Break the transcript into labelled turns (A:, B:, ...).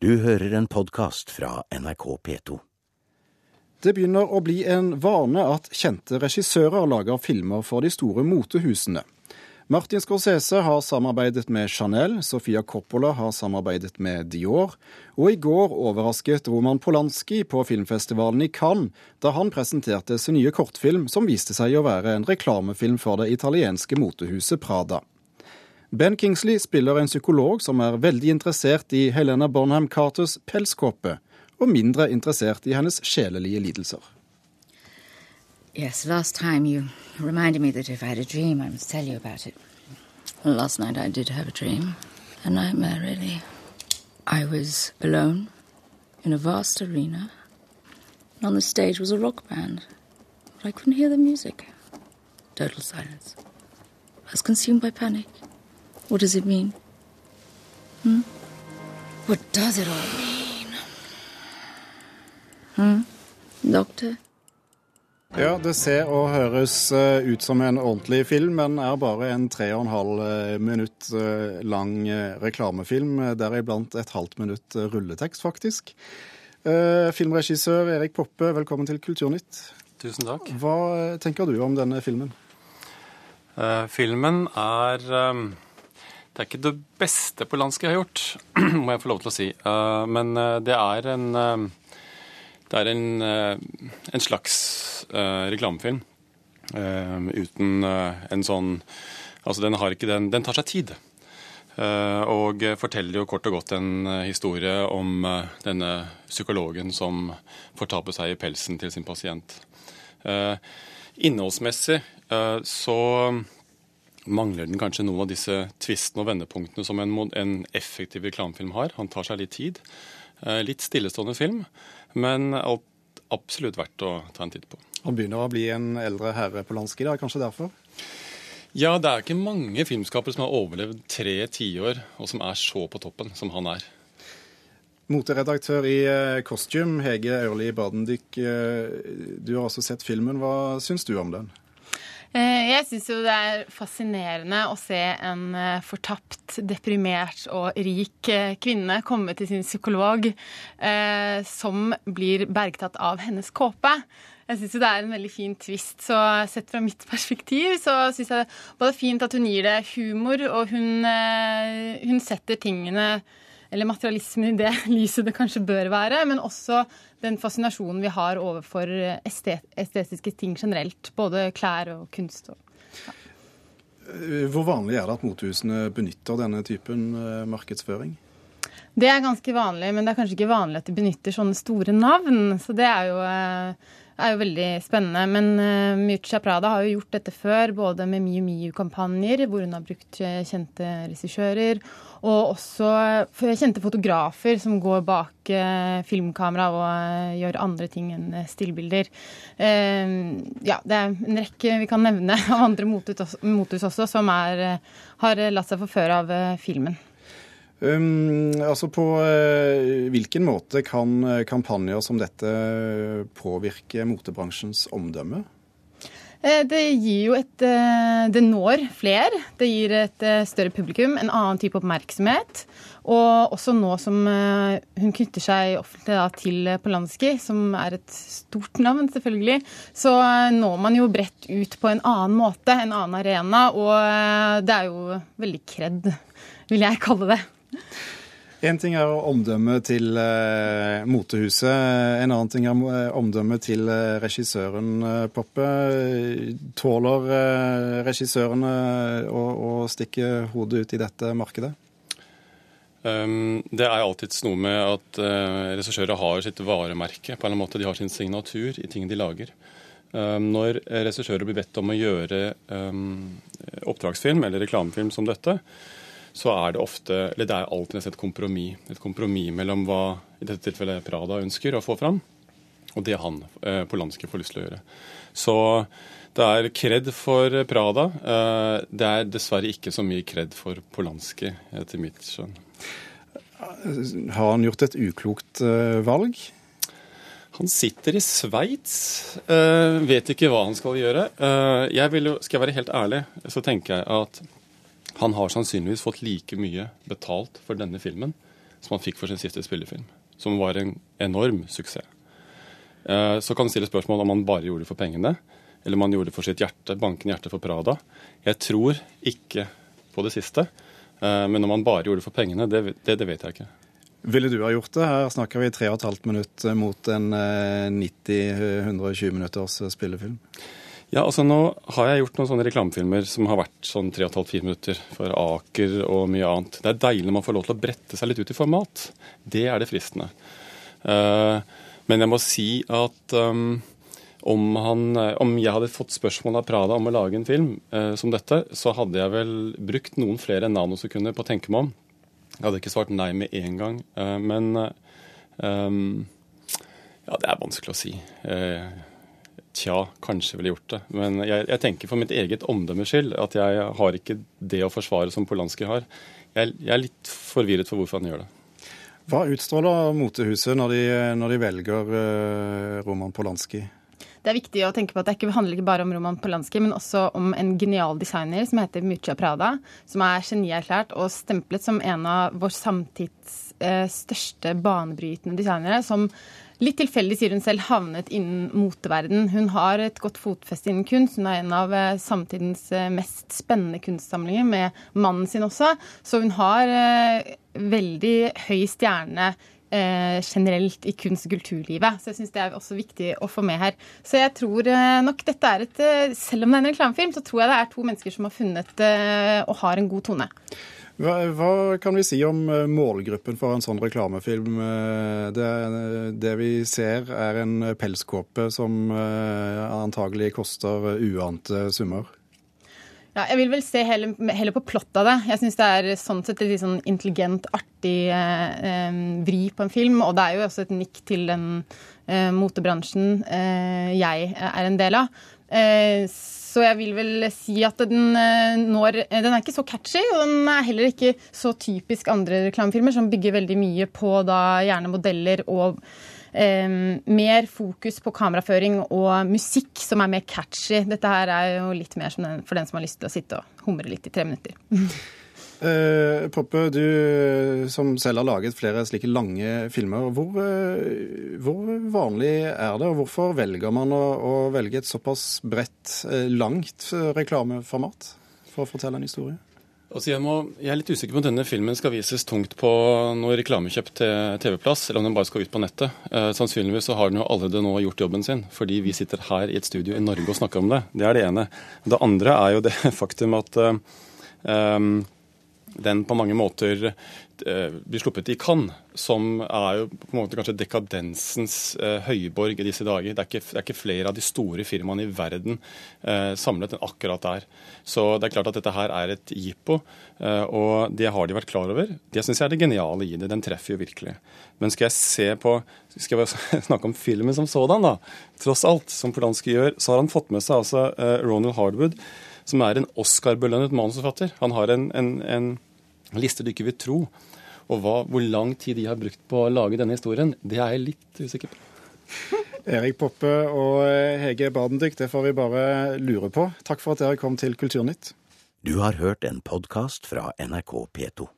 A: Du hører en podkast fra NRK P2.
B: Det begynner å bli en vane at kjente regissører lager filmer for de store motehusene. Martin Scorsese har samarbeidet med Chanel, Sofia Coppola har samarbeidet med Dior, og i går overrasket Roman Polanski på filmfestivalen i Cannes da han presenterte sin nye kortfilm som viste seg å være en reklamefilm for det italienske motehuset Prada. Ben Kingsley spiller en psykolog som er veldig interessert i Helena Bonham Carters pelskåpe, og mindre interessert i hennes sjelelige lidelser.
C: Yes, last time you reminded me that if I had a dream, I must tell you about it. Well, last night I did have a dream. A nightmare, really. I was vast arena. And on the stage was a rock band. But I couldn't hear the music. Total silence. I was consumed by panic. What does it mean? Hmm? What does it all mean? Hmm? Doctor?
B: Ja, det ser og høres eh, ut som en ordentlig film, men er bare en tre og en halv eh, minutt eh, lang reklamefilm, deriblant et halvt minutt rulletekst, faktisk. Filmregissør Erik Poppe, velkommen til Kulturnytt.
D: Tusen takk.
B: Hva tenker du om denne filmen?
D: filmen er det er ikke det beste Polanski har gjort, må jeg få lov til å si. Uh, men uh, det er en uh, Det er en, en slags reklamefilm uten en sånn Altså, den har ikke den Den tar seg tid. Og forteller jo kort og godt en historie om denne psykologen som får ta på seg i pelsen til sin pasient. Innholdsmessig så mangler den kanskje noen av disse tvistene og vendepunktene som en, en effektiv reklamefilm har. Han tar seg litt tid. Eh, litt stillestående film, men alt, absolutt verdt å ta en titt på.
B: Han begynner å bli en eldre herre på det er kanskje derfor?
D: Ja, det er ikke mange filmskapere som har overlevd tre tiår, og som er så på toppen som han er.
B: Moteredaktør i eh, Costume, Hege Ørli Badendyk. Eh, du har også sett filmen. Hva syns du om den?
E: Eh, jeg syns jo det er fascinerende å se en eh, fortapt, deprimert og rik eh, kvinne komme til sin psykolog som blir bergtatt av hennes kåpe. Jeg syns det er en veldig fin twist. Så sett fra mitt perspektiv så syns jeg det er fint at hun gir det humor, og hun, hun setter tingene eller materialismen i det lyset det kanskje bør være, men også den fascinasjonen vi har overfor estet estetiske ting generelt. Både klær og kunst. Og, ja.
B: Hvor vanlig er det at motehusene benytter denne typen eh, markedsføring?
E: Det er ganske vanlig, men det er kanskje ikke vanlig at de benytter sånne store navn. Så det er jo, eh, er jo veldig spennende. Men uh, Mircea Prada har jo gjort dette før, både med Miu Miu-kampanjer, hvor hun har brukt kjente regissører, og også kjente fotografer som går bak uh, filmkamera og uh, gjør andre ting enn eh, stillbilder. Uh, ja, det er en rekke vi kan nevne av andre mothus også som er, eh, har latt seg forføre av eh, filmen.
B: Um, altså På uh, hvilken måte kan kampanjer som dette påvirke motebransjens omdømme?
E: Eh, det gir jo et eh, Det når flere. Det gir et større publikum, en annen type oppmerksomhet. Og også nå som hun knytter seg offentlig da, til Polanski, som er et stort navn, selvfølgelig, så når man jo bredt ut på en annen måte, en annen arena. Og det er jo veldig kred, vil jeg kalle det.
B: En ting er omdømmet til eh, motehuset. En annen ting er eh, omdømmet til eh, regissøren eh, Poppe. Tåler eh, regissørene å, å, stikke hodet ut i dette markedet?
D: Um, det er alltids noe med at uh, regissører har sitt varemerke. på en eller annen måte. De har sin signatur i ting de lager. Um, når regissører blir bedt om å gjøre um, oppdragsfilm eller reklamefilm som dette, så er det ofte Eller det er alltid et kompromiss. Et kompromiss mellom hva i dette tilfellet Prada ønsker å få fram, og det han eh, Polanski får lyst til å gjøre. Så det er kred for Prada. Eh, det er dessverre ikke så mye kred for Polanski, etter mitt skjønn.
B: Har han gjort et uklokt eh, valg?
D: Han sitter i Sveits. Uh, vet ikke hva han skal gjøre. Uh, jeg vil skal jeg være helt ærlig, så tenker jeg at han har sannsynligvis fått like mye betalt for denne filmen som han fikk for sin siste spillefilm. Som var en enorm suksess. Eh, så kan du stille spørsmål om han bare gjorde det for pengene, eller om han gjorde det for sitt hjerte, bankende hjerte for Prada. Jeg tror ikke på det siste. Eh, men om han bare gjorde det for pengene, det, det, det vet jeg ikke.
B: Ville du ha gjort det? Her snakker vi tre og et halvt minutt mot en 90-120 minutters spillefilm.
D: Ja, altså Nå har jeg gjort noen sånne reklamefilmer som har vært sånn 3,5-4 minutter for Aker og mye annet. Det er deilig når man får lov til å brette seg litt ut i format. Det er det fristende. Uh, men jeg må si at um, om, han, om, jeg hadde fått spørsmål av Prada om å lage en film uh, som dette, så hadde jeg vel brukt noen flere nanosekunder på å tenke meg om. Jeg hadde ikke svart nei med en gang. Men um, ja, det er vanskelig å si. Tja, kanskje ville gjort det. Men jeg, jeg, tenker for mitt eget omdømmes skyld at jeg har ikke det å forsvare som Polanski har. Jeg, jeg, er litt forvirret for hvorfor han gjør det.
B: Hva utstråler motehuset når de, når de velger uh, Roman Polanski?
E: Det er viktig å tenke på at det ikke handler ikke bare om Roman Polanski, men også om en genial designer som heter Mucha Prada, som er genierklært og stemplet som en av vår samtids største banebrytende designere. som litt tilfeldig, sier hun selv, havnet innen moteverden. Hun har et godt fotfeste innen kunst. Hun er en av eh, samtidens eh, mest spennende kunstsamlinger, med mannen sin også. Så hun har eh, veldig høy stjerne Eh, generelt i kunst- og kulturlivet. Så jeg syns det er også viktig å få med her. Så jeg tror eh, nok dette er et Selv om det er en reklamefilm, så tror jeg det er to mennesker som har funnet eh, og har en god tone.
B: Hva, hva, kan vi si om eh, målgruppen for en sånn reklamefilm? Eh, det, det vi ser er en pelskåpe som eh, antagelig koster uante summer.
E: Ja, jeg vil vel se heller, på plottet av det. Jeg syns det er sånn sett et litt sånn intelligent, artig eh, vri på en film. Og det er jo også et nikk til den eh, motebransjen eh, jeg er en del av. Så jeg vil vel si at den eh, når Den er ikke så catchy, og den er heller ikke så typisk andre reklamefilmer, som bygger veldig mye på da gjerne modeller og eh, mer fokus på kameraføring og musikk som er mer catchy. Dette her er jo litt mer den, for den som har lyst til å sitte og humre litt i tre minutter.
B: Eh, Poppe, du som selv har laget flere slike lange filmer. Hvor, eh, hvor, vanlig er det, og hvorfor velger man å, å velge et såpass bredt, eh, langt reklameformat for å fortelle en historie?
D: Altså jeg, må, jeg, er litt usikker på om denne filmen skal vises tungt på noe reklamekjøpt TV-plass, eller om den bare skal ut på nettet. Eh, sannsynligvis så har den jo allerede nå gjort jobben sin, fordi vi sitter her i et studio i Norge og snakker om det. Det er det ene. Det andre er jo det faktum at eh, den på mange måter eh, blir sluppet i Cannes, som er jo på en måte kanskje dekadensens eh, høyborg i disse dager. Det er, ikke, det er, ikke, flere av de store firmaene i verden eh, samlet enn akkurat der. Så det er klart at dette her er et jippo, og det har de vært klar over. Det syns jeg er det geniale i det. Den treffer jo virkelig. Men skal jeg se på Skal jeg snakke om filmen som sådan, da? Tross alt, som Polanski gjør, så har han fått med seg altså Ronald Hardwood som er en Oscar-belønnet manusforfatter. Han har en, en, en, liste du ikke vil tro. Og hva, hvor lang tid de har brukt på å lage denne historien, det er jeg litt usikker på.
B: Erik Poppe og Hege Badendyk, det får vi bare lure på. Takk for at dere kom til Kulturnytt.
A: Du har hørt en podkast fra NRK P2.